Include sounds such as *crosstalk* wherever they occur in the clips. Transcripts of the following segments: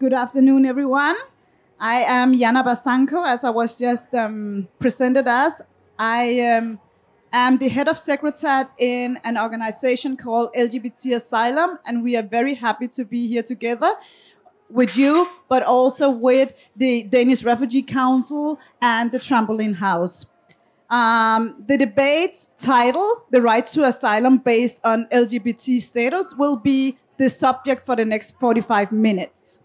Good afternoon, everyone. I am Jana Basanko, as I was just um, presented as. I um, am the head of secretariat in an organization called LGBT Asylum, and we are very happy to be here together with you, but also with the Danish Refugee Council and the Trampoline House. Um, the debate title, The Right to Asylum Based on LGBT Status, will be the subject for the next 45 minutes.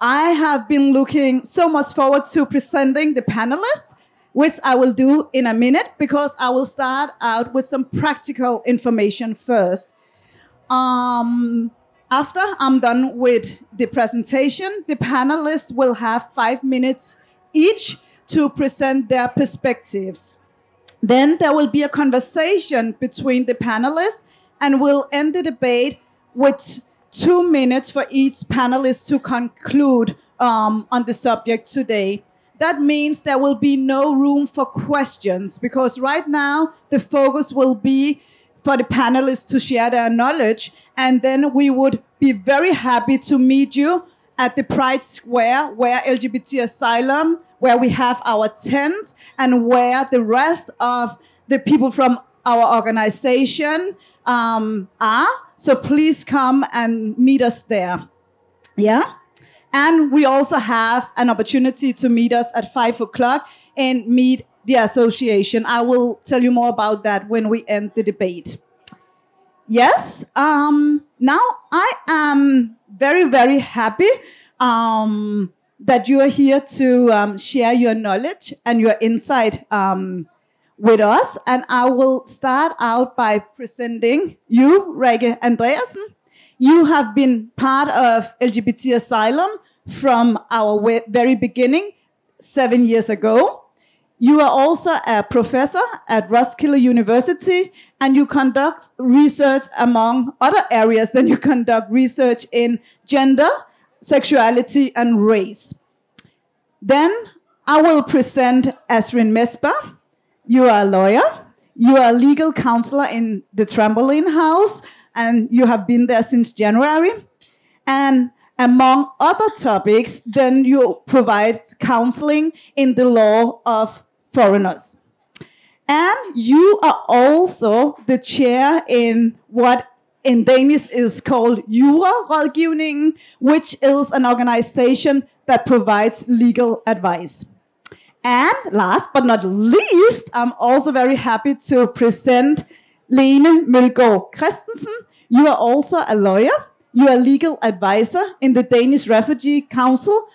I have been looking so much forward to presenting the panelists, which I will do in a minute because I will start out with some practical information first. Um, after I'm done with the presentation, the panelists will have five minutes each to present their perspectives. Then there will be a conversation between the panelists, and we'll end the debate with two minutes for each panelist to conclude um, on the subject today. That means there will be no room for questions because right now the focus will be for the panelists to share their knowledge. And then we would be very happy to meet you at the Pride Square, where LGBT Asylum, where we have our tent, and where the rest of the people from our organization um, are. So please come and meet us there. Yeah? And we also have an opportunity to meet us at five o'clock and meet the association. I will tell you more about that when we end the debate. Yes, um, now I am very, very happy um, that you are here to um, share your knowledge and your insight um, with us. And I will start out by presenting you, Rikke Andreasen. You have been part of LGBT Asylum from our very beginning, seven years ago. You are also a professor at Roskilde University, and you conduct research among other areas. Then you conduct research in gender, sexuality, and race. Then I will present Asrin Mesbah. You are a lawyer. You are a legal counselor in the Trampoline House, and you have been there since January. And among other topics, then you provide counseling in the law of foreigners. And you are also the chair in what in Danish is called Jura which is an organization that provides legal advice. And last but not least, I'm also very happy to present Lene Mølgaard Christensen. You are also a lawyer. You are legal advisor in the Danish Refugee Council,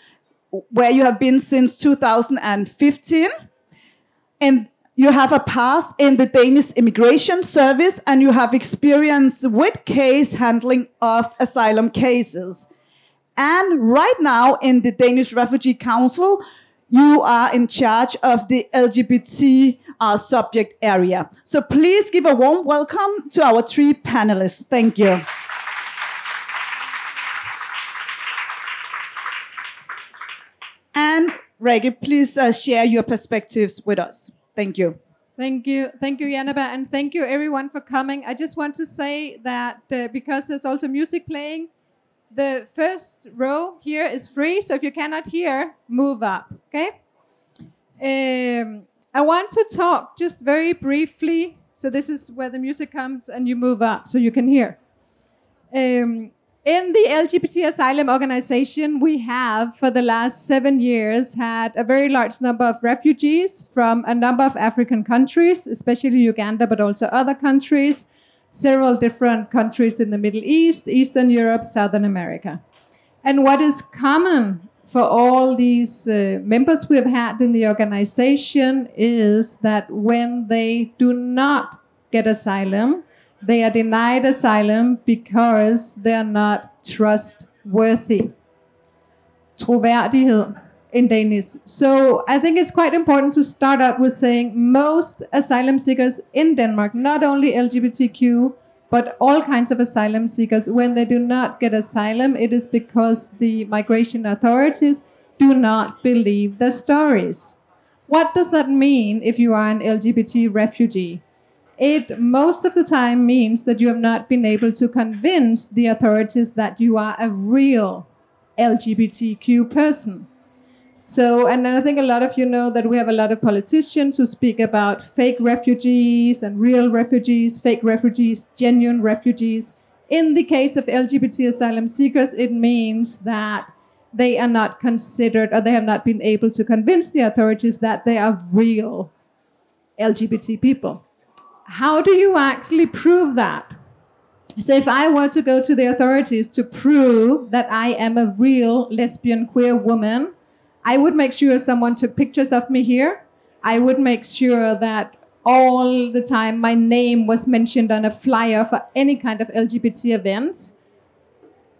where you have been since 2015. And you have a past in the Danish Immigration Service and you have experience with case handling of asylum cases. And right now in the Danish Refugee Council, you are in charge of the LGBT uh, subject area. So please give a warm welcome to our three panelists. Thank you. And Rikke, please uh, share your perspectives with us. Thank you. Thank you. Thank you, Janaba, and thank you everyone for coming. I just want to say that uh, because there's also music playing, the first row here is free, so if you cannot hear, move up, okay? Um, I want to talk just very briefly. So this is where the music comes and you move up so you can hear. Um, in the LGBT asylum organization, we have for the last seven years had a very large number of refugees from a number of African countries, especially Uganda, but also other countries several different countries in the Middle East, Eastern Europe, Southern America. And what is common for all these uh, members we have had in the organization is that when they do not get asylum, they are denied asylum because they are not trustworthy. Troværdighed in Danish. So I think it's quite important to start out with saying most asylum seekers in Denmark, not only LGBTQ, but all kinds of asylum seekers, when they do not get asylum, it is because the migration authorities do not believe the stories. What does that mean if you are an LGBT refugee? It most of the time means that you have not been able to convince the authorities that you are a real LGBTQ person. So, and I think a lot of you know that we have a lot of politicians who speak about fake refugees and real refugees, fake refugees, genuine refugees. In the case of LGBT asylum seekers, it means that they are not considered or they have not been able to convince the authorities that they are real LGBT people. How do you actually prove that? So, if I were to go to the authorities to prove that I am a real lesbian queer woman, I would make sure someone took pictures of me here. I would make sure that all the time my name was mentioned on a flyer for any kind of LGBT events.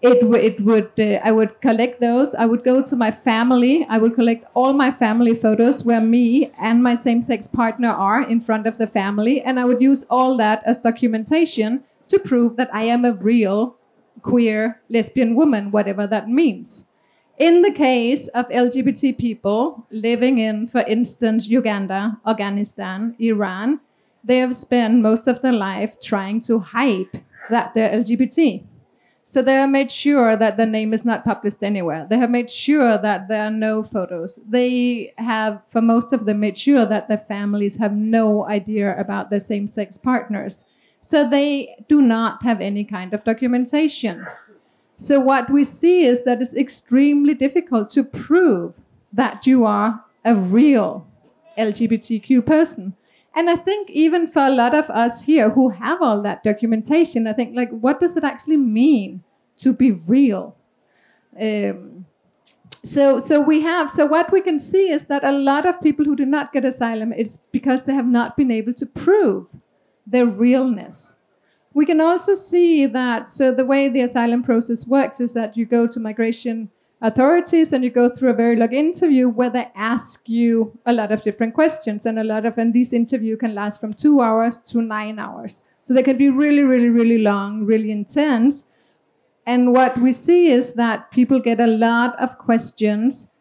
It, it would uh, I would collect those. I would go to my family. I would collect all my family photos where me and my same-sex partner are in front of the family, and I would use all that as documentation to prove that I am a real queer lesbian woman, whatever that means. In the case of LGBT people living in, for instance, Uganda, Afghanistan, Iran, they have spent most of their life trying to hide that they're LGBT. So they have made sure that their name is not published anywhere. They have made sure that there are no photos. They have, for most of them, made sure that their families have no idea about their same sex partners. So they do not have any kind of documentation. So what we see is that it's extremely difficult to prove that you are a real LGBTQ person. And I think even for a lot of us here who have all that documentation, I think like, what does it actually mean to be real? Um, so, so we have. So what we can see is that a lot of people who do not get asylum, it's because they have not been able to prove their realness. We can also see that, so the way the asylum process works is that you go to migration authorities and you go through a very long interview where they ask you a lot of different questions and a lot of, and these interview can last from two hours to nine hours. So they can be really, really, really long, really intense. And what we see is that people get a lot of questions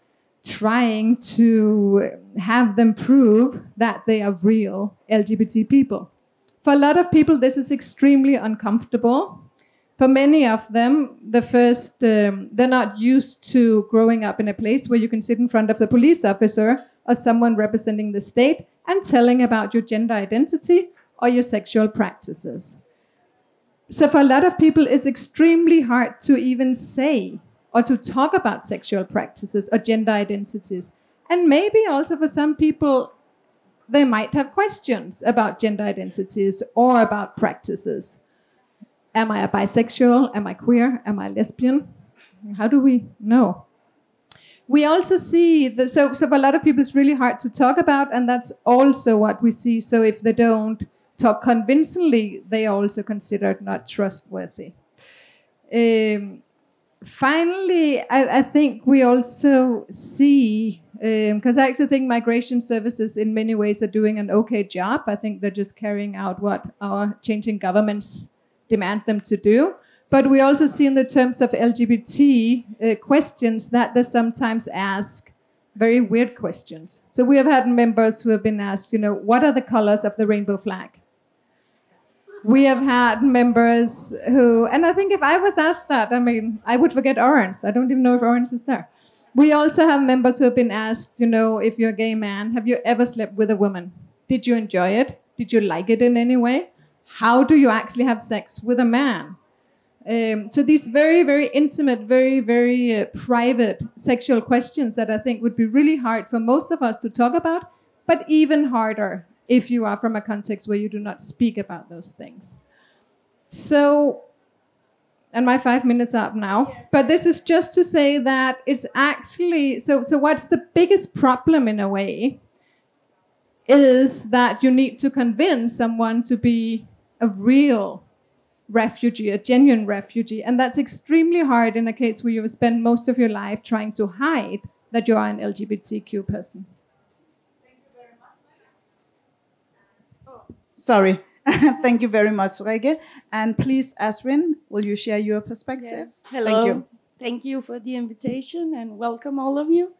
trying to have them prove that they are real LGBT people. For a lot of people, this is extremely uncomfortable. For many of them, the first, um, they're not used to growing up in a place where you can sit in front of the police officer or someone representing the state and telling about your gender identity or your sexual practices. So, for a lot of people, it's extremely hard to even say or to talk about sexual practices or gender identities. And maybe also for some people, they might have questions about gender identities or about practices. Am I a bisexual? Am I queer? Am I lesbian? How do we know? We also see that so, so for a lot of people it's really hard to talk about, and that's also what we see. So if they don't talk convincingly, they are also considered not trustworthy. Um, finally, I, I, think we also see because um, I actually think migration services in many ways are doing an okay job. I think they're just carrying out what our changing governments demand them to do. But we also see in the terms of LGBT uh, questions that they sometimes ask very weird questions. So we have had members who have been asked, you know, what are the colors of the rainbow flag? We have had members who, and I think if I was asked that, I mean, I would forget orange. I don't even know if orange is there. We also have members who have been asked, you know, if you're a gay man, have you ever slept with a woman? Did you enjoy it? Did you like it in any way? How do you actually have sex with a man? Um, so these very, very intimate, very, very uh, private sexual questions that I think would be really hard for most of us to talk about, but even harder if you are from a context where you do not speak about those things. So and my five minutes are up now. Yes. But this is just to say that it's actually so. So what's the biggest problem in a way is that you need to convince someone to be a real refugee, a genuine refugee, and that's extremely hard in a case where you spend most of your life trying to hide that you are an LGBTQ person. Sorry. *laughs* Thank you very much, Rikke. And please, Asrin, will you share your perspectives? Yes. Hello. Thank you. Thank you for the invitation and welcome all of you.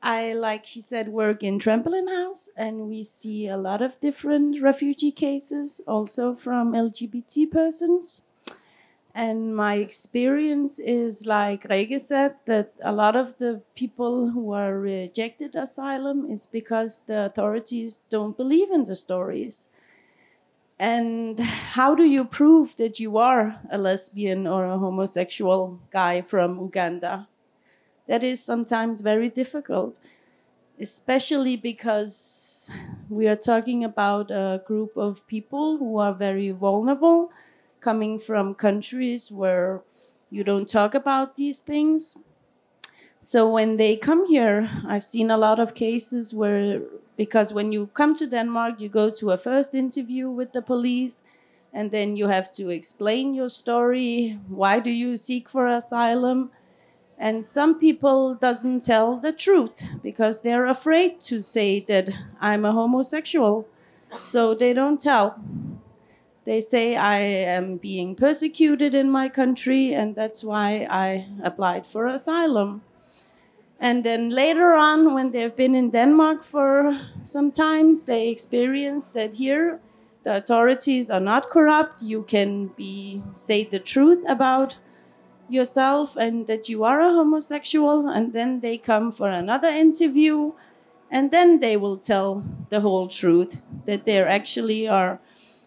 I, like she said, work in Trampoline House, and we see a lot of different refugee cases, also from LGBT persons. And my experience is like Rikke said that a lot of the people who are rejected asylum is because the authorities don't believe in the stories. And how do you prove that you are a lesbian or a homosexual guy from Uganda? That is sometimes very difficult, especially because we are talking about a group of people who are very vulnerable coming from countries where you don't talk about these things. So when they come here, I've seen a lot of cases where, because when you come to Denmark, you go to a first interview with the police, and then you have to explain your story. Why do you seek for asylum? And some people doesn't tell the truth because they're afraid to say that I'm a homosexual. So they don't tell. They say I am being persecuted in my country, and that's why I applied for asylum. And then later on, when they've been in Denmark for some times, they experience that here the authorities are not corrupt. You can be say the truth about yourself and that you are a homosexual, and then they come for another interview, and then they will tell the whole truth that they actually are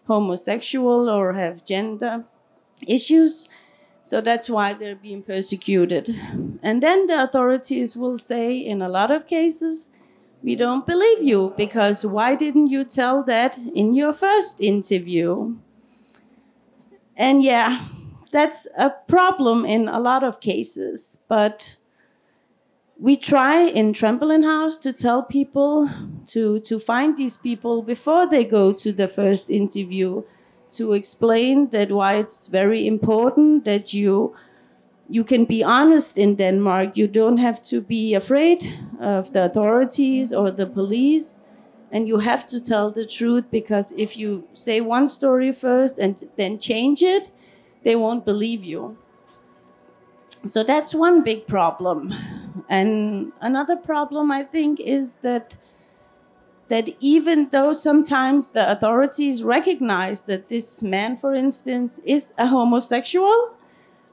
homosexual or have gender issues. So that's why they're being persecuted. And then the authorities will say, in a lot of cases, we don't believe you because why didn't you tell that in your first interview? And yeah, that's a problem in a lot of cases. But we try in Trampoline House to tell people to, to find these people before they go to the first interview to explain that why it's very important that you you can be honest in Denmark. You don't have to be afraid of the authorities or the police. And you have to tell the truth because if you say one story first and then change it, they won't believe you. So that's one big problem. And another problem, I think, is that that even though sometimes the authorities recognize that this man, for instance, is a homosexual,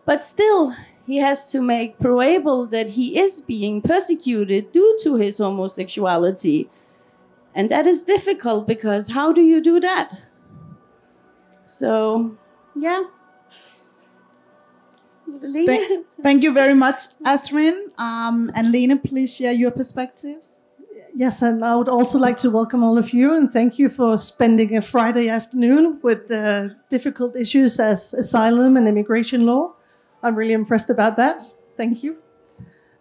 but still he has to make probable that he is being persecuted due to his homosexuality. And that is difficult because how do you do that? So, yeah. Thank, thank, you very much, Asrin. Um, and Lene, please share your perspectives. Yes, and I would also like to welcome all of you and thank you for spending a Friday afternoon with uh, difficult issues as asylum and immigration law. I'm really impressed about that. Thank you.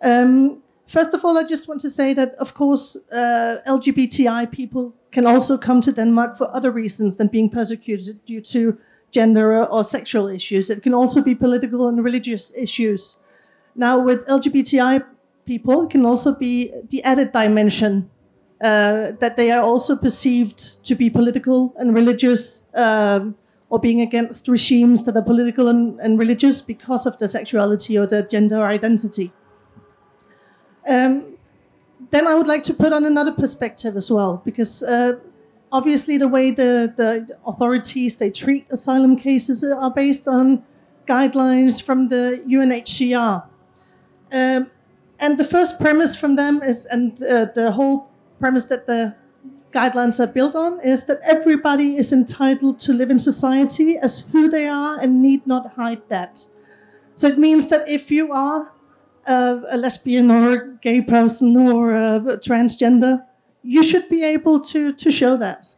Um, first of all, I just want to say that, of course, uh, LGBTI people can also come to Denmark for other reasons than being persecuted due to gender or sexual issues. It can also be political and religious issues. Now, with LGBTI people, it can also be the added dimension uh, that they are also perceived to be political and religious um, or being against regimes that are political and, and, religious because of their sexuality or their gender identity. Um, then I would like to put on another perspective as well, because uh, obviously the way the, the authorities they treat asylum cases are based on guidelines from the UNHCR. Um, and the first premise from them is, and uh, the whole premise that the guidelines are built on, is that everybody is entitled to live in society as who they are and need not hide that. So it means that if you are uh, a lesbian or a gay person or a transgender, you should be able to, to show that.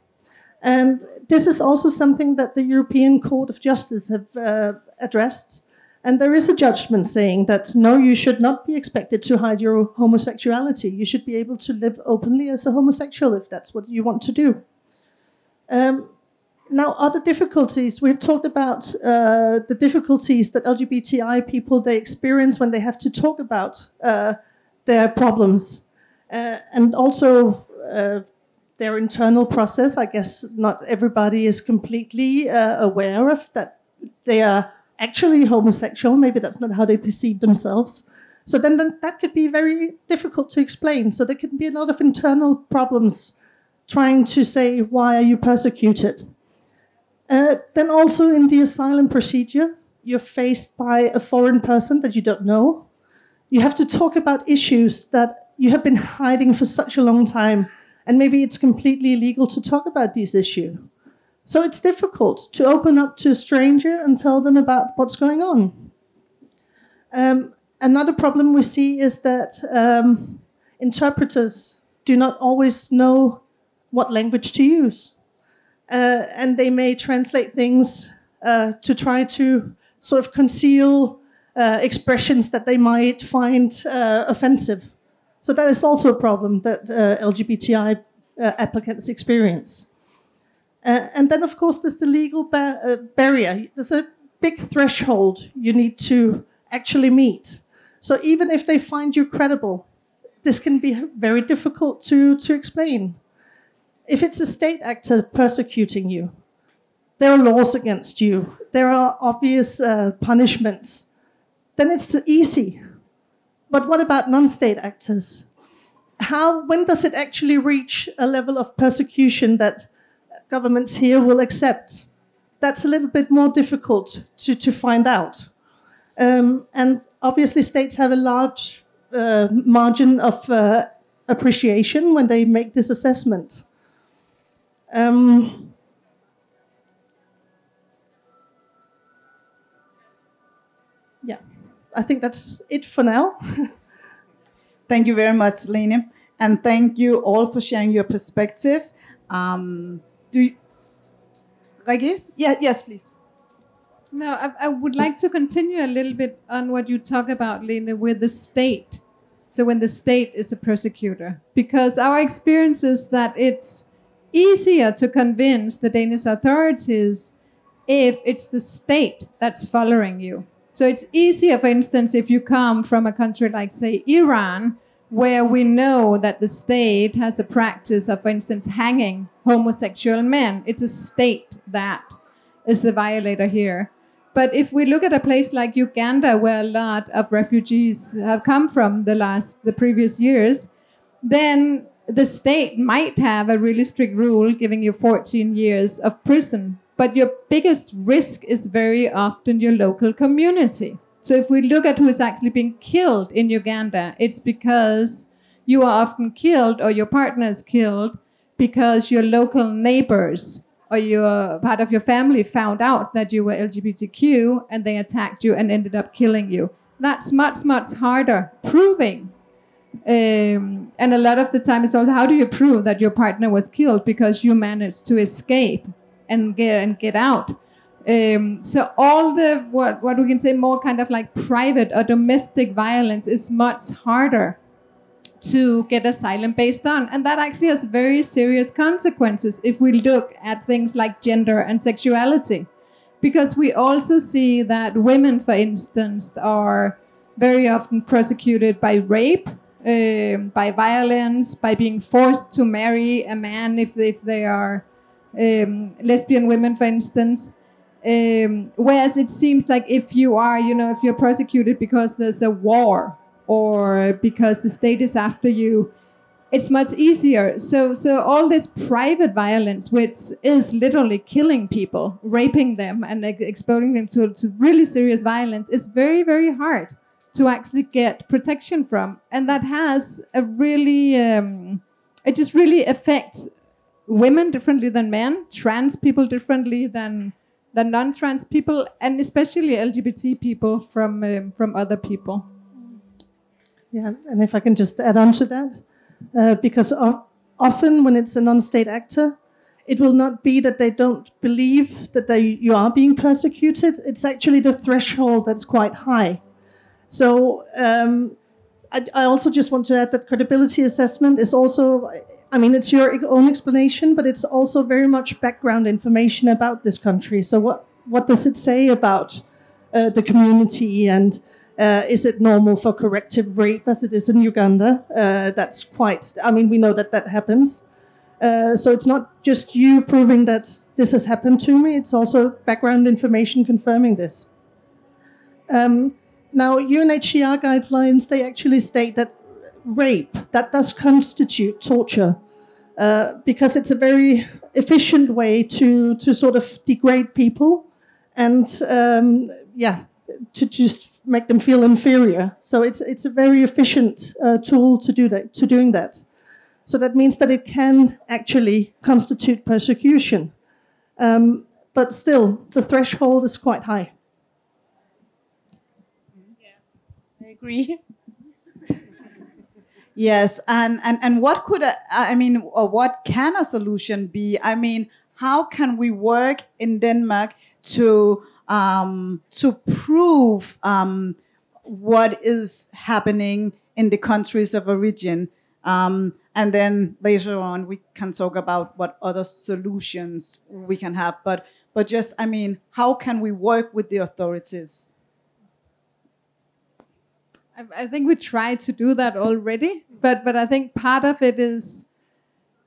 And this is also something that the European Court of Justice have uh, addressed. And there is a judgment saying that no, you should not be expected to hide your homosexuality. You should be able to live openly as a homosexual if that's what you want to do. Um, now, other difficulties. We've talked about uh, the difficulties that LGBTI people they experience when they have to talk about uh, their problems, uh, and also uh, their internal process. I guess not everybody is completely uh, aware of that they are actually homosexual. Maybe that's not how they perceive themselves. So then, then that could be very difficult to explain. So there can be a lot of internal problems trying to say, why are you persecuted? Uh, then also in the asylum procedure, you're faced by a foreign person that you don't know. You have to talk about issues that you have been hiding for such a long time, and maybe it's completely illegal to talk about these issues. So it's difficult to open up to a stranger and tell them about what's going on. Um, another problem we see is that um, interpreters do not always know what language to use. Uh, and they may translate things uh, to try to sort of conceal uh, expressions that they might find uh, offensive. So that is also a problem that uh, LGBTI uh, applicants experience. Uh, and then, of course, there's the legal ba- uh, barrier. There's a big threshold you need to actually meet. So even if they find you credible, this can be very difficult to, to explain. If it's a state actor persecuting you, there are laws against you, there are obvious uh, punishments, then it's easy but what about non-state actors? How, when does it actually reach a level of persecution that governments here will accept? That's a little bit more difficult to, to find out. Um, and obviously, states have a large uh, margin of uh, appreciation when they make this assessment. Um, yeah. I think that's it for now. *laughs* thank you very much, Lene. And thank you all for sharing your perspective. Um, do you, Rikke? Yeah, yes, please. No, I, I, would like to continue a little bit on what you talk about, Lene, with the state. So when the state is a persecutor, because our experience is that it's easier to convince the Danish authorities if it's the state that's following you. So it's easier, for instance, if you come from a country like, say, Iran, where we know that the state has a practice of, for instance, hanging homosexual men. It's a state that is the violator here. But if we look at a place like Uganda, where a lot of refugees have come from the last, the previous years, then the state might have a really strict rule giving you 14 years of prison but your biggest risk is very often your local community. So if we look at who is actually being killed in Uganda, it's because you are often killed or your partner is killed because your local neighbors or your part of your family found out that you were LGBTQ and they attacked you and ended up killing you. That's much, much harder proving. Um, and a lot of the time, it's also how do you prove that your partner was killed because you managed to escape? and get and get out. Um, so all the what what we can say more kind of like private or domestic violence is much harder to get asylum based on, and that actually has very serious consequences if we look at things like gender and sexuality, because we also see that women, for instance, are very often persecuted by rape. Um, by violence, by being forced to marry a man if, if they are um, lesbian women, for instance. Um, whereas it seems like if you are, you know, if you're persecuted because there's a war or because the state is after you, it's much easier. So, so all this private violence, which is literally killing people, raping them, and exposing them to, to really serious violence, is very, very hard to actually get protection from, and that has a really, um, it just really affects women differently than men, trans people differently than than non-trans people, and especially LGBT people from um, from other people. Yeah, and if I can just add on to that, uh, because of, often when it's a non-state actor, it will not be that they don't believe that they you are being persecuted. It's actually the threshold that's quite high. So. Um, I, I also just want to add that credibility assessment is also I mean, it's your own explanation, but it's also very much background information about this country. So, what, what does it say about uh, the community and uh, is it normal for corrective rape as it is in Uganda? Uh, that's quite, I mean, we know that that happens. Uh, so, it's not just you proving that this has happened to me, it's also background information confirming this. Um, now, UNHCR guidelines, they actually state that rape, that does constitute torture. Uh, because it's a very efficient way to, to sort of degrade people and um, yeah, to just make them feel inferior. So it's it's a very efficient uh, tool to do that to doing that. So that means that it can actually constitute persecution, um, but still the threshold is quite high. Yeah, I agree. *laughs* Yes, and and and what could a, I mean, or what can a solution be? I mean, how can we work in Denmark to um, to prove um, what is happening in the countries of origin? Um, and then later on, we can talk about what other solutions we can have. But but just, I mean, how can we work with the authorities? I, I think we try to do that already, but but I think part of it is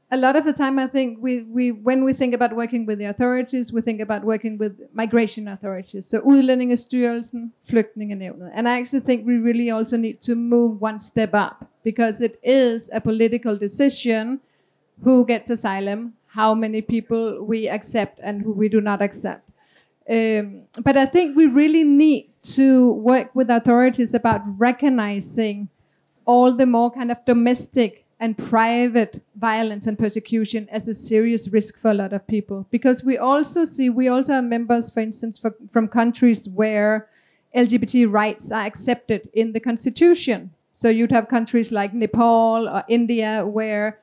a lot of the time I think we, we when we think about working with the authorities, we think about working with migration authorities. So Udlændingestyrelsen, Flygtningenævnet. And I actually think we really also need to move one step up because it is a political decision who gets asylum, how many people we accept and who we do not accept. Um, but I think we really need to work with authorities about recognizing all the more kind of domestic and private violence and persecution as a serious risk for a lot of people. Because we also see, we also are members, for instance, for, from countries where LGBT rights are accepted in the constitution. So you'd have countries like Nepal or India where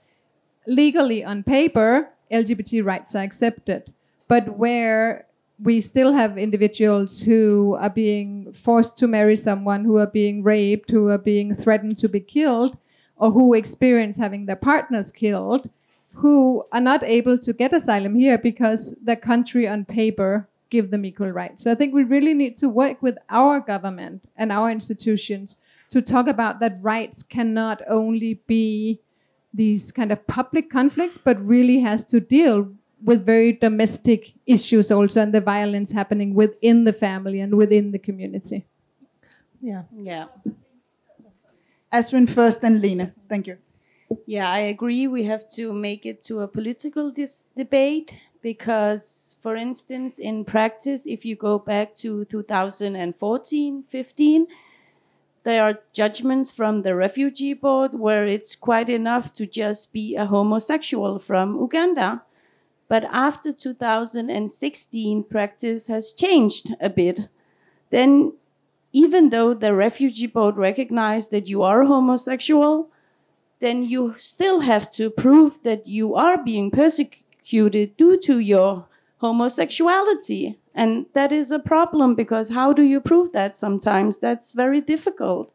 legally on paper LGBT rights are accepted, but where we still have individuals who are being forced to marry someone, who are being raped, who are being threatened to be killed, or who experience having their partners killed, who are not able to get asylum here because the country on paper give them equal rights. So I think we really need to work with our government and our institutions to talk about that rights cannot only be these kind of public conflicts, but really has to deal with very domestic issues also and the violence happening within the family and within the community. Yeah. Yeah. Asrin first and Lene. Thank you. Yeah, I agree. We have to make it to a political dis- debate because, for instance, in practice, if you go back to 2014 15, there are judgments from the refugee board where it's quite enough to just be a homosexual from Uganda. But after 2016, practice has changed a bit. Then, even though the refugee board recognized that you are homosexual, then you still have to prove that you are being persecuted due to your homosexuality. And that is a problem because how do you prove that sometimes? That's very difficult.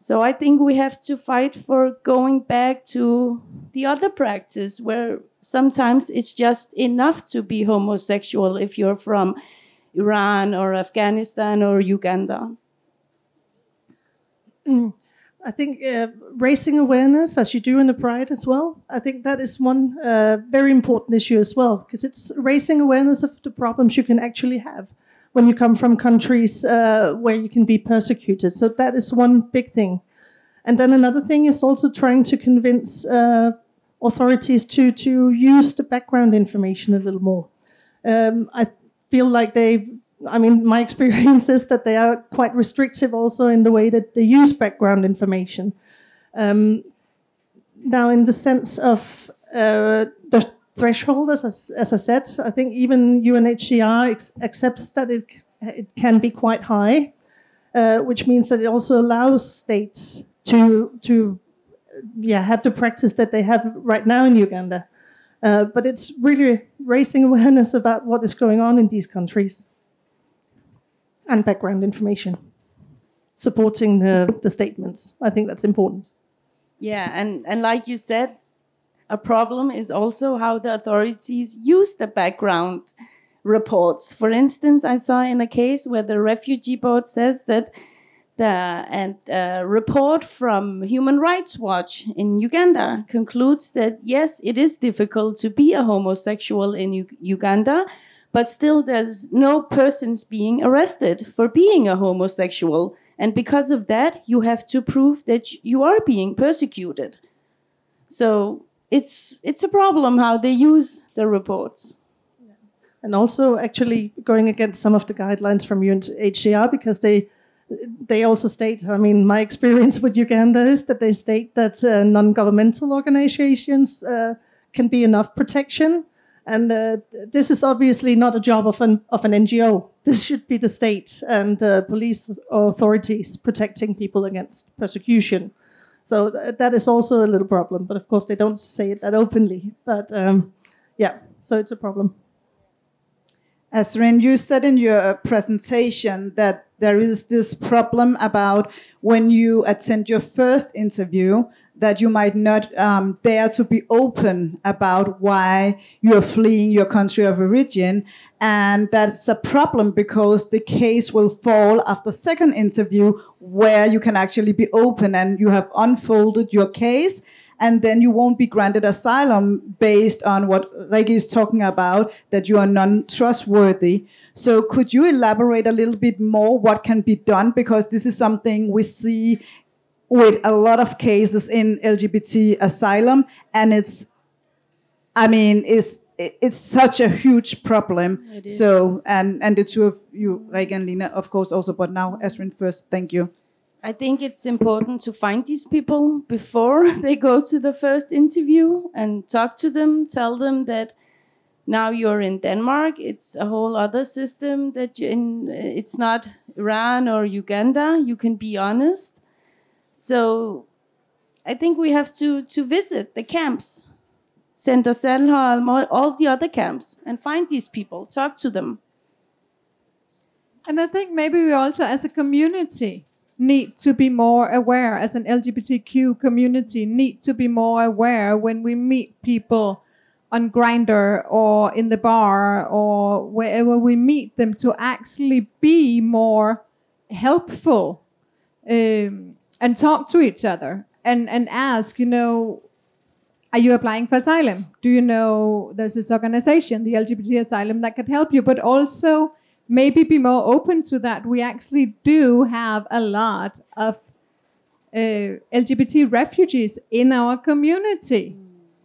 So I think we have to fight for going back to the other practice where sometimes it's just enough to be homosexual if you're from Iran or Afghanistan or Uganda. Mm. I think uh, raising awareness, as you do in the Pride as well, I think that is one uh, very important issue as well, because it's raising awareness of the problems you can actually have when you come from countries uh, where you can be persecuted. So that is one big thing. And then another thing is also trying to convince uh, authorities to to use the background information a little more. Um, I feel like they, I mean, *laughs* my experience is that they are quite restrictive also in the way that they use background information. Um, now, in the sense of uh, the threshold, as, as I said, I think even UNHCR accepts that it, it can be quite high, uh, which means that it also allows states to to yeah, have the practice that they have right now in Uganda. Uh, but it's really raising awareness about what is going on in these countries and background information, supporting the, the statements. I think that's important. Yeah, and, and like you said, a problem is also how the authorities use the background reports. For instance, I saw in a case where the refugee board says that the, and a report from Human Rights Watch in Uganda concludes that yes, it is difficult to be a homosexual in U- Uganda, but still there's no persons being arrested for being a homosexual. And because of that, you have to prove that you are being persecuted. So it's, it's a problem how they use the reports. and also actually going against some of the guidelines from UNHCR because they they also state, I mean, my experience with Uganda is that they state that uh, non-governmental organizations uh, can be enough protection, and uh, this is obviously not a job of an of an NGO. This should be the state and uh, police authorities protecting people against persecution. So th- that is also a little problem, but of course they don't say it that openly. But um, yeah, so it's a problem. Asrin, you said in your presentation that there is this problem about when you attend your first interview that you might not um, dare to be open about why you're fleeing your country of origin. And that's a problem because the case will fall after second interview where you can actually be open and you have unfolded your case and then you won't be granted asylum based on what Rikke is talking about, that you are non-trustworthy. So could you elaborate a little bit more what can be done? Because this is something we see with a lot of cases in LGBT asylum, and it's, I mean, it's it's such a huge problem. So, and and the two of you, Rikke and Lene, of course, also. But now, Asrin first. Thank you. I think it's important to find these people before *laughs* they go to the first interview and talk to them, tell them that now you're in Denmark, it's a whole other system that you in it's not Iran or Uganda, you can be honest. So I think we have to to visit the camps. Center all, all the other camps, and find these people, talk to them. And I think maybe we also, as a community, need to be more aware as an LGBTQ community, need to be more aware when we meet people on Grindr or in the bar or wherever we meet them to actually be more helpful um, and talk to each other and, and ask, you know, are you applying for asylum? Do you know there's this organization, the LGBT Asylum, that could help you? But also, maybe be more open to that. We actually do have a lot of uh, LGBT refugees in our community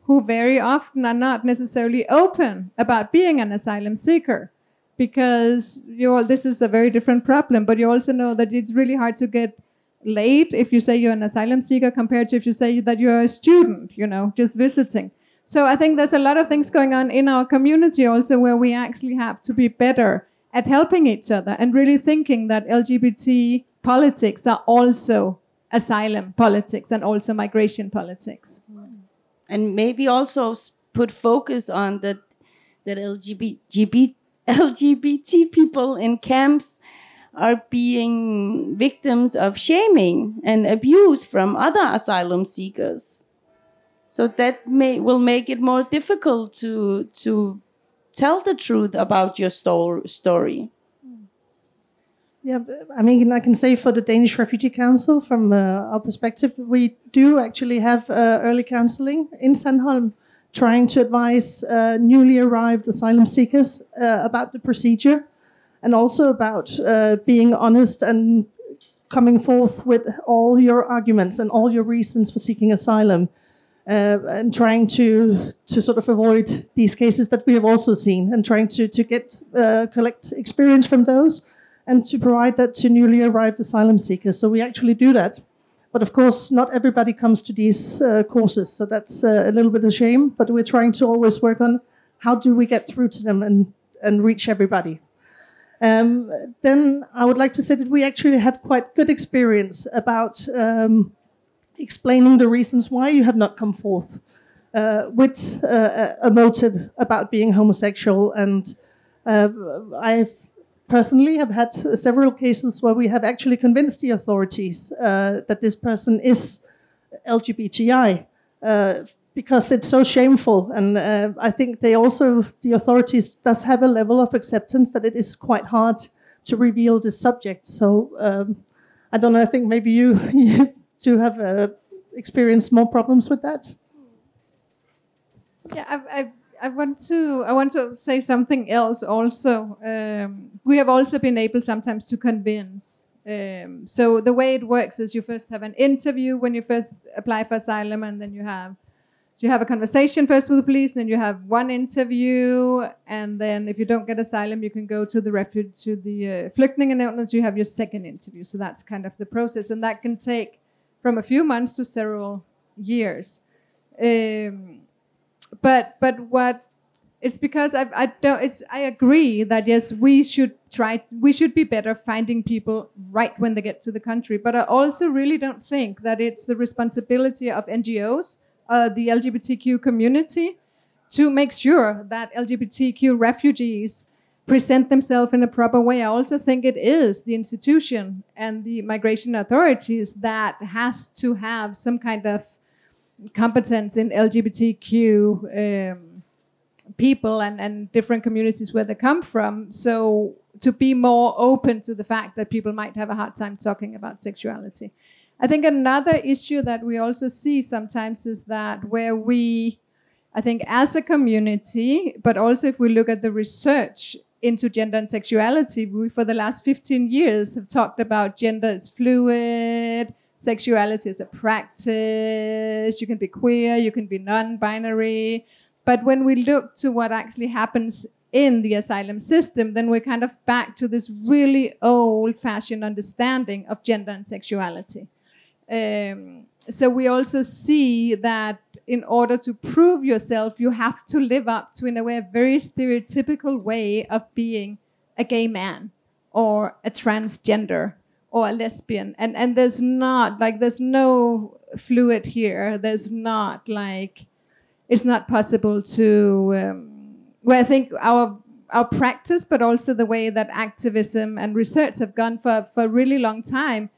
who very often are not necessarily open about being an asylum seeker because you all, this is a very different problem. But you also know that it's really hard to get laid if you say you're an asylum seeker compared to if you say that you're a student, you know, just visiting. So I think there's a lot of things going on in our community also where we actually have to be better at helping each other and really thinking that LGBT politics are also asylum politics and also migration politics. And maybe also put focus on that that LGBT, *laughs* LGBT people in camps are being victims of shaming and abuse from other asylum seekers. So that may will make it more difficult to to tell the truth about your sto- story. Yeah, I mean, I can say for the Danish Refugee Council, from uh, our perspective, we do actually have uh, early counseling in Sandholm, trying to advise uh, newly arrived asylum seekers uh, about the procedure and also about uh, being honest and coming forth with all your arguments and all your reasons for seeking asylum uh, and trying to to sort of avoid these cases that we have also seen, and trying to to get uh, collect experience from those, and to provide that to newly arrived asylum seekers. So we actually do that. But of course, not everybody comes to these uh, courses, so that's uh, a little bit of a shame. But we're trying to always work on how do we get through to them and and reach everybody. Um, then I would like to say that we actually have quite good experience about um, explaining the reasons why you have not come forth uh, with uh, a motive about being homosexual. And uh, I personally have had several cases where we have actually convinced the authorities uh, that this person is LGBTI. Uh, because it's so shameful, and uh, I think they also the authorities does have a level of acceptance that it is quite hard to reveal this subject. So um, I don't know. I think maybe you, *laughs* you to have uh, experienced more problems with that? Yeah, I, I, I, want to I want to say something else also. Um, we have also been able sometimes to convince. Um, so the way it works is you first have an interview when you first apply for asylum, and then you have So you have a conversation first with the police, and then you have one interview, and then if you don't get asylum, you can go to the refuge to the uh, flygtningenævnet. You have your second interview. So that's kind of the process, and that can take from a few months to several years. Um, but but what it's because I, I don't it's I agree that yes we should try we should be better finding people right when they get to the country but I also really don't think that it's the responsibility of NGOs uh, the LGBTQ community to make sure that LGBTQ refugees present themselves in a proper way. I also think it is the institution and the migration authorities that has to have some kind of competence in LGBTQ um, people and, and different communities where they come from. So to be more open to the fact that people might have a hard time talking about sexuality. I think another issue that we also see sometimes is that where we, I think, as a community, but also if we look at the research into gender and sexuality, we for the last 15 years have talked about gender is fluid, sexuality is a practice, you can be queer, you can be non binary. But when we look to what actually happens in the asylum system, then we're kind of back to this really old fashioned understanding of gender and sexuality. Um, so we also see that in order to prove yourself, you have to live up to, in a way, a very stereotypical way of being a gay man or a transgender or a lesbian. And and there's not like there's no fluid here. There's not like it's not possible to. Um, well, I think our our practice, but also the way that activism and research have gone for for a really long time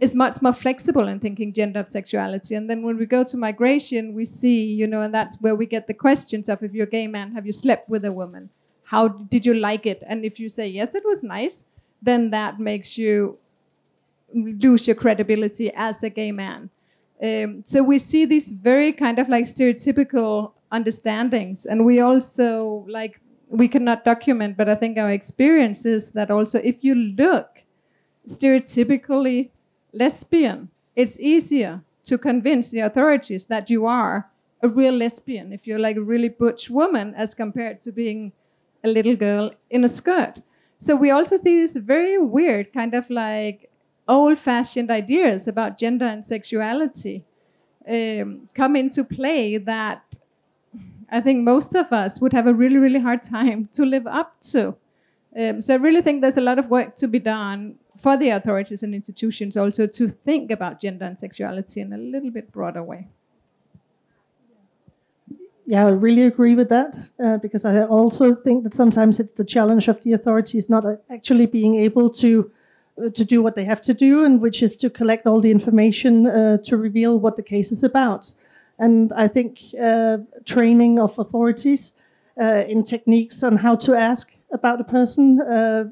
is much more flexible in thinking gender of sexuality. And then when we go to migration, we see, you know, and that's where we get the questions of if you're a gay man, have you slept with a woman? How did you like it? And if you say, yes, it was nice, then that makes you lose your credibility as a gay man. Um, so we see these very kind of like stereotypical understandings. And we also, like, we cannot document, but I think our experience is that also if you look stereotypically lesbian, it's easier to convince the authorities that you are a real lesbian if you're like a really butch woman as compared to being a little girl in a skirt. So we also see these very weird kind of like old fashioned ideas about gender and sexuality um, come into play that I think most of us would have a really, really hard time to live up to. Um, so I really think there's a lot of work to be done for the authorities and institutions also to think about gender and sexuality in a little bit broader way. Yeah, I really agree with that uh, because I also think that sometimes it's the challenge of the authorities not actually being able to uh, to do what they have to do, and which is to collect all the information uh, to reveal what the case is about. And I think uh, training of authorities uh, in techniques on how to ask about a person uh,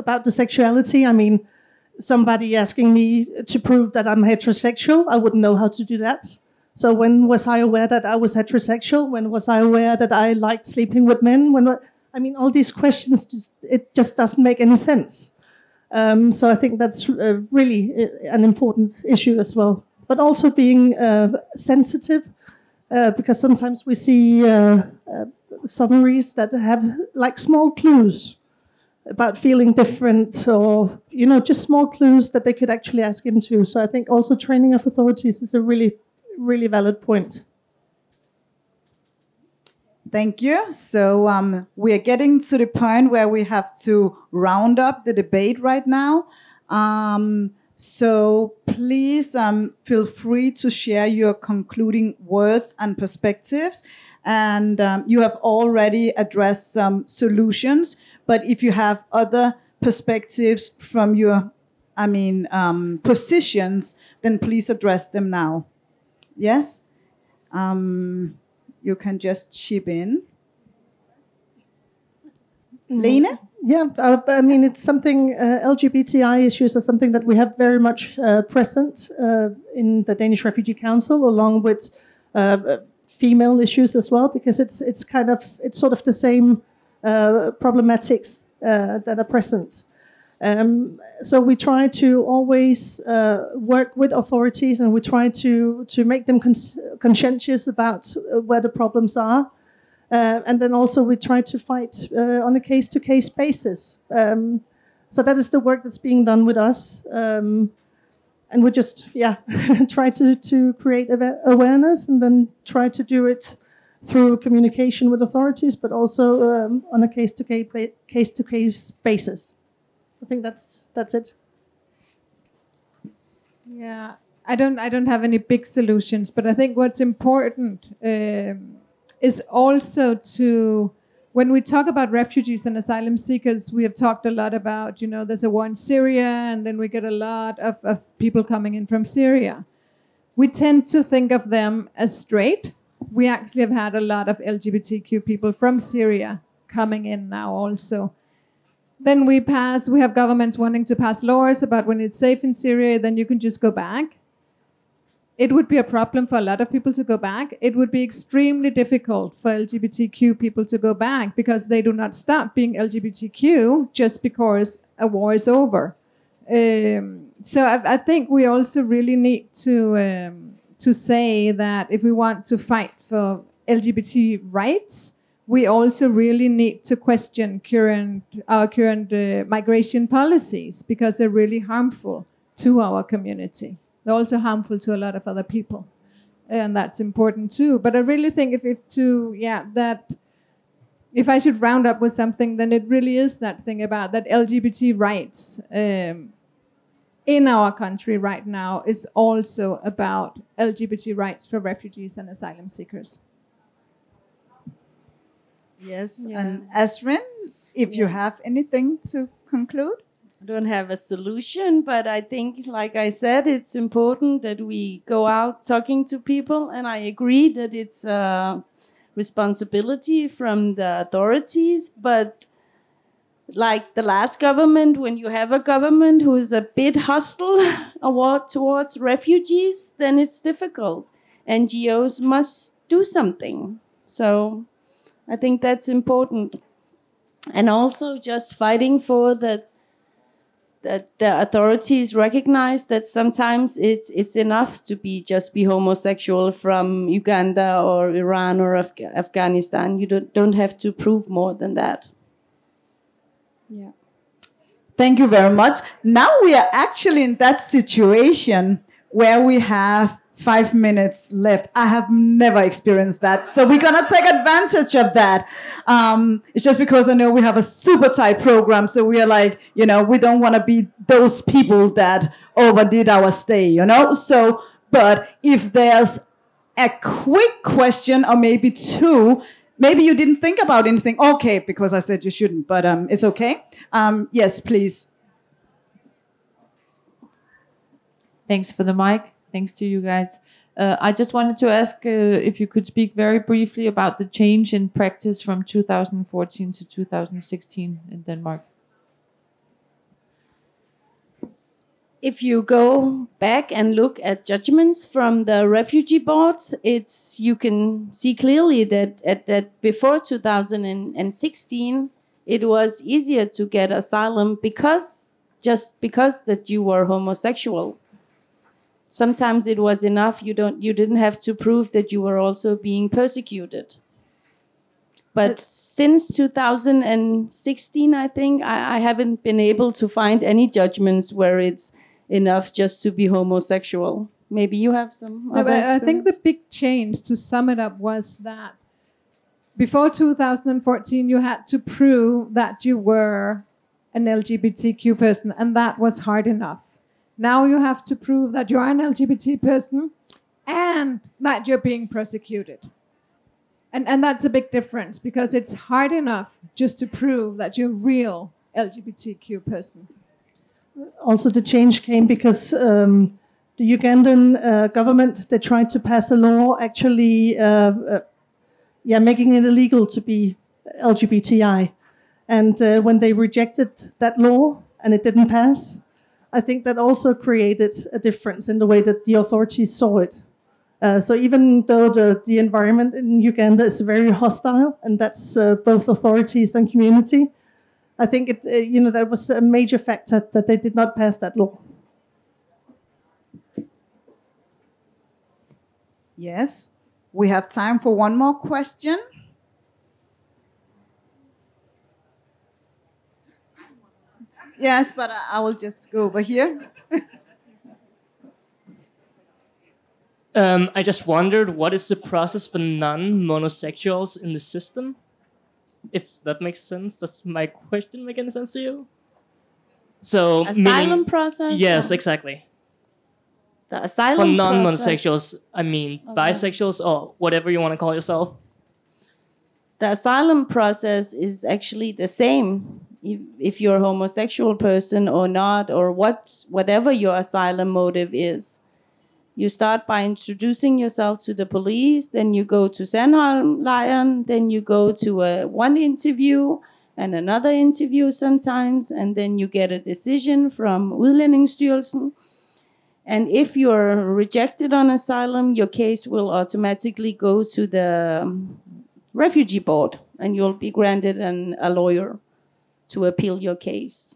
about the sexuality. I mean, somebody asking me to prove that I'm heterosexual, I wouldn't know how to do that. So when was I aware that I was heterosexual? When was I aware that I liked sleeping with men? When I mean, all these questions just it just doesn't make any sense. Um, so I think that's uh, really uh, an important issue as well. But also being uh, sensitive, uh, because sometimes we see uh, uh, summaries that have like small clues about feeling different or you know just small clues that they could actually ask into so i think also training of authorities is a really really valid point Thank you. So um, we are getting to the point where we have to round up the debate right now. Um, so please um, feel free to share your concluding words and perspectives. And um, you have already addressed some solutions. But if you have other perspectives from your, I mean, um, positions, then please address them now. Yes? Um, you can just chip in. Mm. Lene? Yeah, uh, I mean, it's something, uh, LGBTI issues are something that we have very much uh, present uh, in the Danish Refugee Council, along with uh, female issues as well, because it's, it's kind of, it's sort of the same uh, problematics uh, that are present. Um, so we try to always uh, work with authorities, and we try to to make them cons- conscientious about uh, where the problems are, uh, and then also we try to fight on a case to case basis. Um, so that is the work that's being done with us. Um, and we just yeah *laughs* try to, to create awareness and then try to do it through communication with authorities, but also um, on a case to case to case basis. I think that's that's it. Yeah, I don't I don't have any big solutions, but I think what's important um, is also to when we talk about refugees and asylum seekers, we have talked a lot about, you know, there's a war in Syria, and then we get a lot of, of people coming in from Syria. We tend to think of them as straight. We actually have had a lot of LGBTQ people from Syria coming in now also. Then we pass, we have governments wanting to pass laws about when it's safe in Syria, then you can just go back it would be a problem for a lot of people to go back. It would be extremely difficult for LGBTQ people to go back because they do not stop being LGBTQ just because a war is over. Um, so I, I, think we also really need to um, to say that if we want to fight for LGBT rights, we also really need to question current our current uh, migration policies because they're really harmful to our community. They're also harmful to a lot of other people. And that's important too. But I really think if, if to, yeah, that if I should round up with something, then it really is that thing about that LGBT rights um, in our country right now is also about LGBT rights for refugees and asylum seekers. Yes, yeah. and Asrin, if yeah. you have anything to conclude I don't have a solution, but I think, like I said, it's important that we go out talking to people, and I agree that it's a responsibility from the authorities. But like the last government, when you have a government who is a bit hostile *laughs* towards refugees, then it's difficult. NGOs must do something. So I think that's important. And also just fighting for that that the authorities recognize that sometimes it's it's enough to be just be homosexual from Uganda or Iran or Af Afghanistan. You don't don't have to prove more than that. Yeah. Thank you very much. Now we are actually in that situation where we have five minutes left. I have never experienced that. So we're going to take advantage of that. Um, it's just because I know we have a super tight program. So we are like, you know, we don't want to be those people that overdid our stay, you know? So, but if there's a quick question or maybe two, maybe you didn't think about anything. Okay, because I said you shouldn't, but um, it's okay. Um, yes, please. Thanks for the mic. Thanks to you guys. Uh, I just wanted to ask uh, if you could speak very briefly about the change in practice from 2014 to 2016 in Denmark. If you go back and look at judgments from the refugee boards, it's you can see clearly that at that before 2016 it was easier to get asylum because just because that you were homosexual. Sometimes it was enough you don't you didn't have to prove that you were also being persecuted. But since 2016 i think I, I, haven't been able to find any judgments where it's enough just to be homosexual maybe you have some no, i think the big change to sum it up was that before 2014 you had to prove that you were an lgbtq person and that was hard enough now you have to prove that you're an LGBT person and that you're being persecuted. And, and that's a big difference because it's hard enough just to prove that you're a real LGBTQ person. Also, the change came because um, the Ugandan uh, government they tried to pass a law actually, uh, uh, yeah, making it illegal to be LGBTI. And uh, when they rejected that law and it didn't pass, I think that also created a difference in the way that the authorities saw it. Uh, so even though the, the environment in Uganda is very hostile, and that's both authorities and community, I think it, uh, you know, that was a major factor that they did not pass that law. Yes. We have time for one more question. Yes, but I I will just go over here. *laughs* Um, I just wondered what is the process for non-monosexuals in the system? If that makes sense, does my question make any sense to you? So Asylum meaning- process. Yes, or exactly. The asylum For non-monosexuals, I mean Okay. bisexuals or whatever you want to call yourself. the asylum process is actually the same if, if you're a homosexual person or not or what whatever your asylum motive is you start by introducing yourself to the police then you go to Sandholmlejren then you go to a one interview and another interview sometimes and then you get a decision from Udlændingestyrelsen and if you're rejected on asylum your case will automatically go to the um, refugee board and you'll be granted an, a lawyer to appeal your case.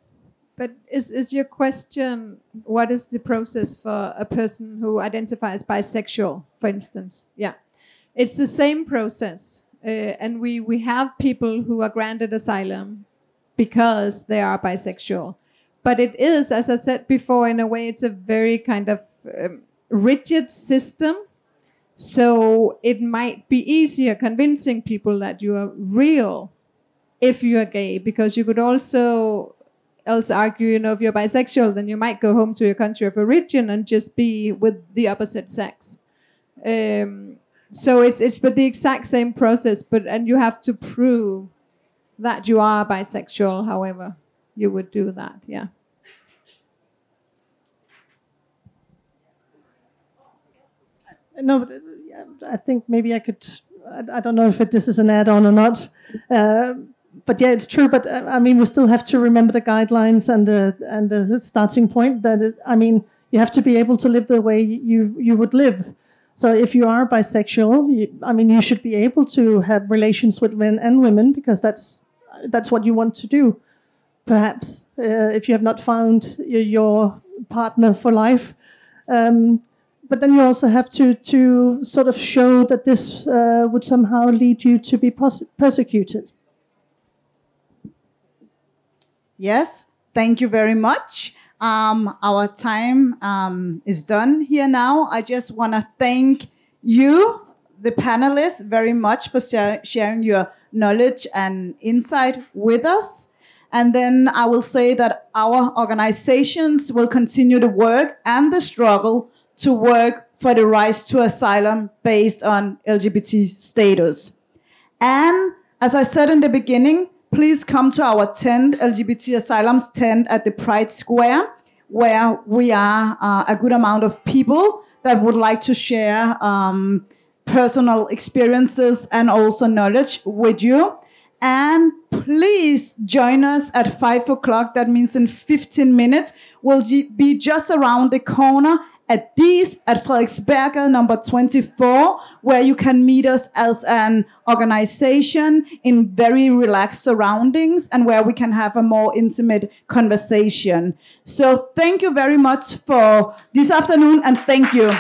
But is, is your question what is the process for a person who identifies bisexual, for instance? Yeah. It's the same process. Uh, and we, we have people who are granted asylum because they are bisexual. But it is, as I said before, in a way, it's a very kind of um, rigid system. So it might be easier convincing people that you are real if you are gay, because you could also else argue, you know, if you're bisexual, then you might go home to your country of origin and just be with the opposite sex. Um, so it's it's but the exact same process, but and you have to prove that you are bisexual. However, you would do that, yeah. No, uh, I think maybe I could. I, I don't know if it, this is an add-on or not, uh, but yeah, it's true. But uh, I mean, we still have to remember the guidelines and the and the starting point. That it, I mean, you have to be able to live the way you you would live. So if you are bisexual, you, I mean, you should be able to have relations with men and women because that's that's what you want to do. Perhaps uh, if you have not found your partner for life. Um, but then you also have to to sort of show that this uh, would somehow lead you to be persecuted. Yes, thank you very much. Um, our time um, is done here now. I just want to thank you, the panelists, very much for sharing your knowledge and insight with us. And then I will say that our organizations will continue to work and the struggle to work for the rights to asylum based on LGBT status. And as I said in the beginning, please come to our tent, LGBT Asylums tent at the Pride Square, where we are uh, a good amount of people that would like to share um, personal experiences and also knowledge with you. And please join us at five o'clock. That means in 15 minutes. We'll be just around the corner at these at Frederiksberg number 24, where you can meet us as an organization in very relaxed surroundings and where we can have a more intimate conversation. So thank you very much for this afternoon and thank you.